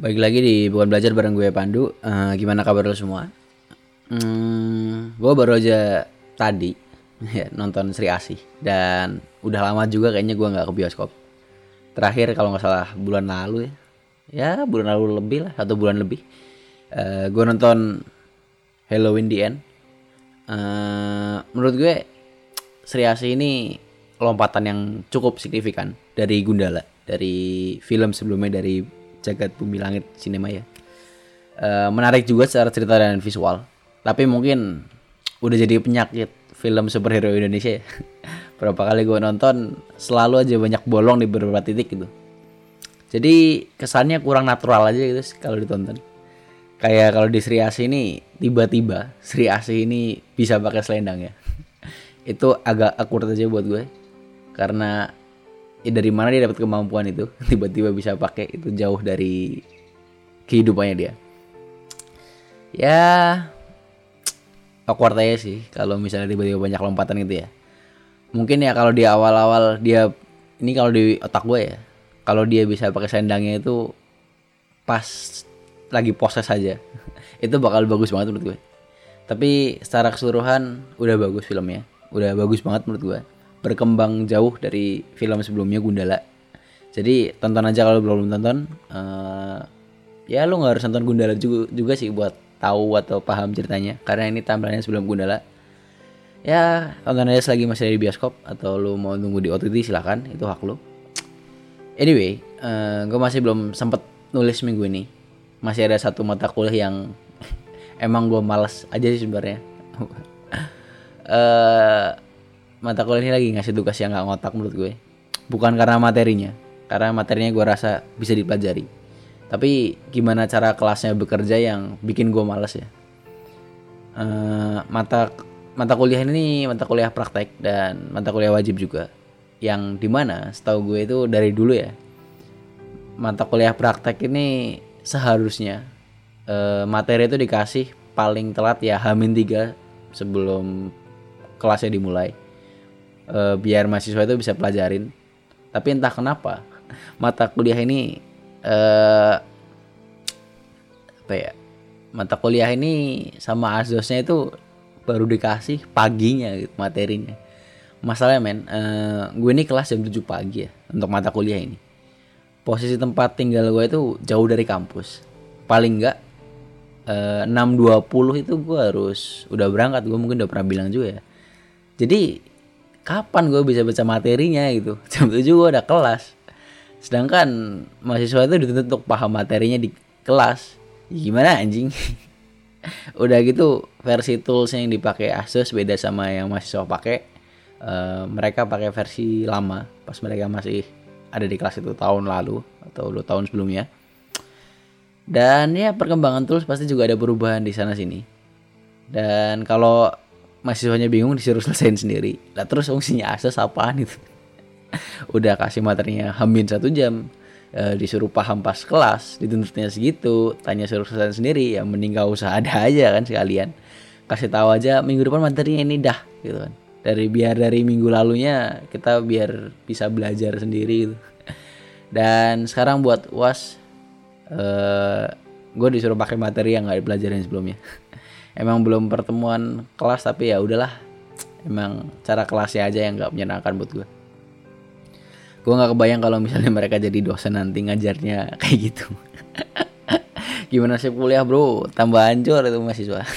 Baik lagi di Bukan Belajar bareng gue Pandu. Eh, gimana kabar lo semua? Hmm, gue baru aja tadi ya, nonton Sri Asih dan udah lama juga kayaknya gue nggak ke bioskop. Terakhir kalau nggak salah bulan lalu ya, ya bulan lalu lebih lah satu bulan lebih. Eh, gue nonton Halloween the End. Eh, menurut gue Sri Asih ini lompatan yang cukup signifikan dari Gundala, dari film sebelumnya dari Jagat Bumi Langit Cinema ya. Eh, menarik juga secara cerita dan visual. Tapi mungkin udah jadi penyakit film superhero Indonesia ya. Berapa kali gue nonton selalu aja banyak bolong di beberapa titik gitu. Jadi kesannya kurang natural aja gitu kalau ditonton. Kayak kalau di Sri Asih ini tiba-tiba Sri Asih ini bisa pakai selendang ya. Itu agak awkward aja buat gue. Karena ya dari mana dia dapat kemampuan itu tiba-tiba bisa pakai itu jauh dari kehidupannya dia. Ya awkward aja sih kalau misalnya tiba-tiba banyak lompatan gitu ya. Mungkin ya kalau di awal-awal dia ini kalau di otak gue ya, kalau dia bisa pakai selendangnya itu pas lagi proses saja. itu bakal bagus banget menurut gue. Tapi secara keseluruhan udah bagus filmnya. Udah bagus banget menurut gue. Berkembang jauh dari film sebelumnya Gundala. Jadi tonton aja kalau belum tonton. Eh, ya lu nggak harus nonton Gundala juga, juga sih buat tahu atau paham ceritanya. Karena ini tampilannya sebelum Gundala. Ya tonton aja selagi masih ada di bioskop atau lu mau nunggu di OTT silahkan itu hak lu. Anyway, gue masih belum sempet nulis minggu ini. Masih ada satu mata kuliah yang emang gue males aja sih sebenarnya. eh mata kuliah ini lagi ngasih tugas yang nggak ngotak menurut gue. Bukan karena materinya, karena materinya gue rasa bisa dipelajari. Tapi gimana cara kelasnya bekerja yang bikin gue males ya. Eh, mata mata kuliah ini mata kuliah praktek dan mata kuliah wajib juga. Yang di mana setahu gue itu dari dulu ya mata kuliah praktek ini seharusnya eh, materi itu dikasih paling telat ya Hamin 3 sebelum kelasnya dimulai Eh, biar mahasiswa itu bisa pelajarin. Tapi entah kenapa mata kuliah ini eh apa ya mata kuliah ini sama asdosnya itu baru dikasih paginya gitu materinya. Masalahnya men eh, gue ini kelas jam 7 pagi ya untuk mata kuliah ini. Posisi tempat tinggal gue itu jauh dari kampus. Paling enggak eh, 6.20 itu gue harus udah berangkat gue mungkin udah pernah bilang juga ya. Jadi kapan gue bisa baca materinya gitu? Jam 7 gue udah kelas. Sedangkan mahasiswa itu dituntut untuk paham materinya di kelas. Gimana anjing? Udah gitu versi tools yang dipakai Asus beda sama yang mahasiswa pakai. Eh, mereka pakai versi lama pas mereka masih ada di kelas itu tahun lalu atau dua tahun sebelumnya. Dan ya perkembangan tools pasti juga ada perubahan di sana sini dan kalau mahasiswanya bingung disuruh selesaiin sendiri. Lah terus fungsinya Asus apaan itu? Udah kasih materinya hamin satu jam. Eh, disuruh paham pas kelas dituntutnya segitu. Tanya suruh selesai sendiri ya mending gak usah ada aja kan sekalian. Kasih tahu aja minggu depan materinya ini dah gitu kan. Dari biar dari minggu lalunya kita biar bisa belajar sendiri gitu. Dan sekarang buat uas eh gue disuruh pakai materi yang nggak dipelajarin sebelumnya emang belum pertemuan kelas tapi ya udahlah. Emang cara kelasnya aja yang nggak menyenangkan buat gue gue nggak kebayang kalau misalnya mereka jadi dosen nanti ngajarnya kayak gitu. Gimana sih kuliah bro? Tambah hancur itu mahasiswa.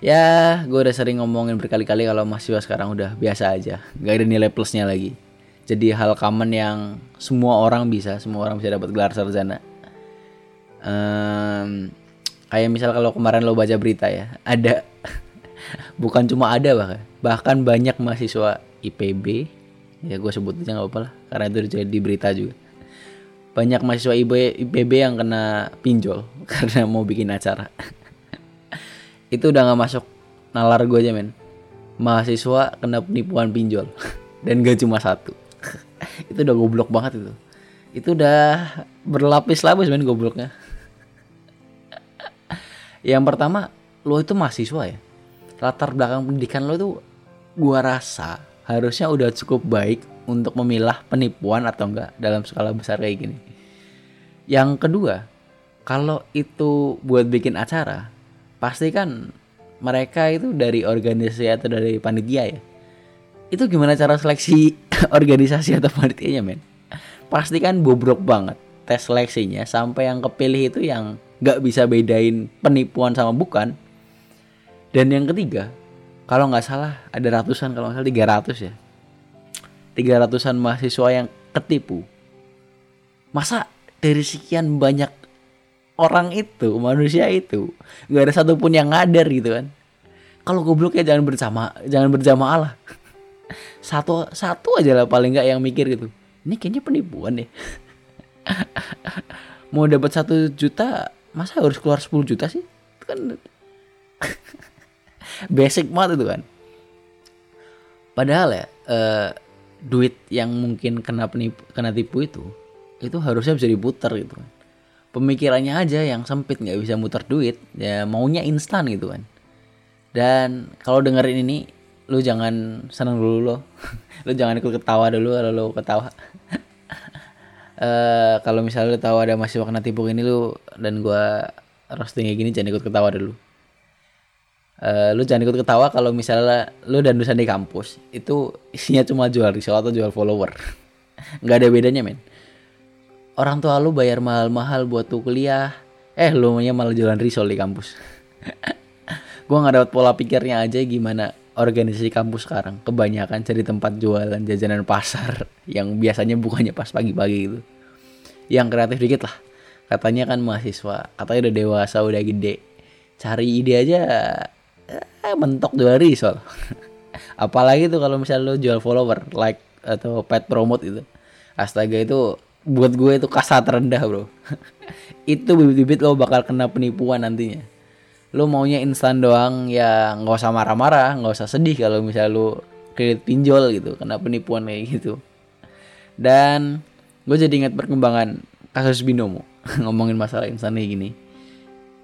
Ya gue udah sering ngomongin berkali-kali kalau mahasiswa sekarang udah biasa aja. Nggak ada nilai plusnya lagi. Jadi hal common yang semua orang bisa semua orang bisa dapat gelar sarjana. Em, kayak misal kalau kemarin lo baca berita ya ada bukan cuma ada bahkan bahkan banyak mahasiswa IPB ya gue sebut aja nggak apa-apa lah karena itu jadi di berita juga. Banyak mahasiswa IPB yang kena pinjol karena mau bikin acara. Itu udah nggak masuk nalar gue aja men. Mahasiswa kena penipuan pinjol dan gak cuma satu. Itu udah goblok banget itu. Itu udah berlapis-lapis men gobloknya yang pertama lo itu mahasiswa ya? Latar belakang pendidikan lo itu gua rasa harusnya udah cukup baik untuk memilah penipuan atau enggak dalam skala besar kayak gini. Yang kedua kalau itu buat bikin acara pasti kan mereka itu dari organisasi atau dari panitia ya? Itu gimana cara seleksi organisasi atau panitianya men? Pasti kan bobrok banget tes seleksinya sampai yang kepilih itu yang nggak bisa bedain penipuan sama bukan. Dan yang ketiga kalau nggak salah ada ratusan kalau nggak salah 300 ya. 300an mahasiswa yang ketipu. Masa dari sekian banyak orang itu manusia itu nggak ada satupun yang ngadar gitu kan? Kalau goblok ya jangan bersama jangan berjamaah lah. Satu satu aja lah paling nggak yang mikir gitu. Ini kayaknya penipuan ya mau dapat satu juta masa harus keluar 10 juta sih? Itu kan basic banget itu kan. Padahal ya uh, duit yang mungkin kena penipu, kena tipu itu itu harusnya bisa diputar gitu kan. Pemikirannya aja yang sempit nggak bisa muter duit ya maunya instan gitu kan. Dan kalau dengerin ini lu jangan seneng dulu lo lu jangan ikut ketawa dulu kalau lu ketawa uh, kalau misalnya lu tahu ada mahasiswa kena tipu ini lu dan gua roasting kayak gini jangan ikut ketawa dulu uh, lu jangan ikut ketawa kalau misalnya lu dan dosen di kampus itu isinya cuma jual risol atau jual follower. Nggak ada bedanya men. Orang tua lu bayar mahal-mahal buat tuh kuliah. Eh lu malah jualan risol di kampus. Gua nggak dapat pola pikirnya aja gimana organisasi kampus sekarang. Kebanyakan cari tempat jualan jajanan pasar yang biasanya bukannya pas pagi-pagi gitu. Yang kreatif dikit lah. Katanya kan mahasiswa katanya udah dewasa udah gede. Cari ide aja eh, mentok dua hari soal apalagi tuh kalau misalnya lo jual follower like atau pet promote itu astaga itu buat gue itu kasar terendah bro. Itu bibit-bibit lo bakal kena penipuan nantinya lo maunya instan doang ya nggak usah marah-marah nggak usah sedih kalau misalnya lo kredit pinjol gitu kena penipuan kayak gitu. Dan gue jadi ingat perkembangan kasus binomo. Ngomongin masalah instan kayak gini.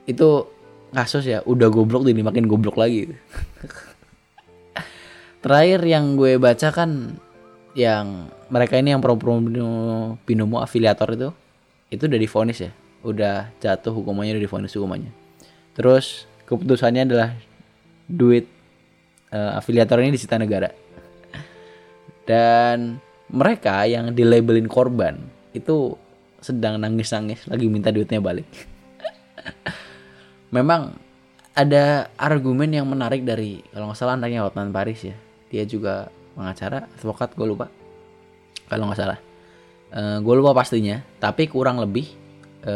Itu kasus ya udah goblok jadi makin goblok lagi. Terakhir yang gue baca kan yang mereka ini yang pro-pro binomo afiliator itu itu udah difonis ya. Udah jatuh hukumannya udah difonis hukumannya terus keputusannya adalah duit uh, afiliator ini disita negara. Dan mereka yang dilabelin korban itu sedang nangis-nangis lagi minta duitnya balik. Memang ada argumen yang menarik dari kalau nggak salah anaknya Hotman Paris ya. Dia juga pengacara advokat gue lupa. Kalau nggak salah. E, eh, gue lupa pastinya tapi kurang lebih e,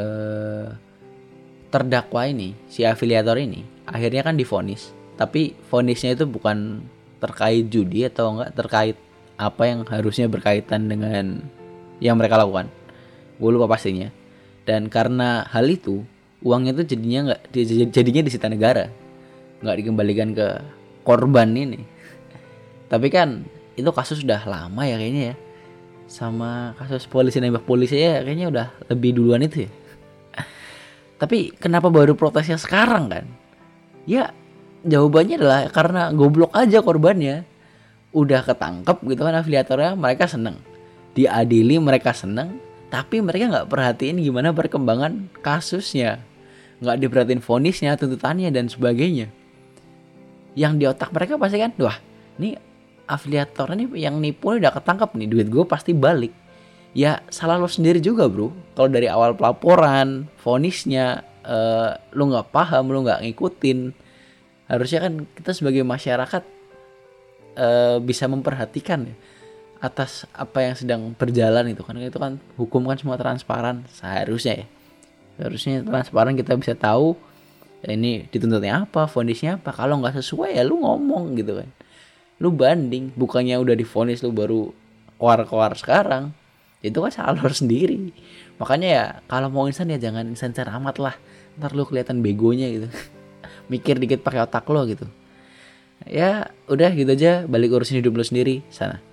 terdakwa ini si afiliator ini akhirnya kan difonis. Tapi fonisnya itu bukan terkait judi atau enggak terkait apa yang harusnya berkaitan dengan yang mereka lakukan. Gue lupa pastinya. Dan karena hal itu uangnya itu jadinya nggak jadinya disita negara. Nggak dikembalikan ke korban ini. Tapi kan itu kasus sudah lama ya kayaknya ya. Sama kasus polisi nembak polisi ya kayaknya udah lebih duluan itu ya tapi kenapa baru protesnya sekarang kan? Ya jawabannya adalah karena goblok aja korbannya. Udah ketangkep gitu kan afiliatornya mereka seneng. Diadili mereka seneng. Tapi mereka nggak perhatiin gimana perkembangan kasusnya. Nggak diperhatiin fonisnya tuntutannya dan sebagainya. Yang di otak mereka pasti kan wah ini afiliator ini yang nipu udah ketangkap nih duit gue pasti balik ya salah lo sendiri juga bro. Kalau dari awal pelaporan fonisnya uh, lo nggak paham lo nggak ngikutin harusnya kan kita sebagai masyarakat uh, bisa memperhatikan ya atas apa yang sedang berjalan itu kan. Itu kan hukum kan semua transparan seharusnya ya. Harusnya transparan kita bisa tahu ini dituntutnya apa fondisnya apa. Kalau nggak sesuai ya lu ngomong gitu kan. Lu banding bukannya udah difonis lu baru keluar-keluar sekarang itu kan salah sendiri. Makanya ya kalau mau insan ya jangan insan amat lah. Ntar lu kelihatan begonya gitu. Mikir dikit pakai otak lo gitu. Ya udah gitu aja. Balik urusin hidup lu sendiri. Sana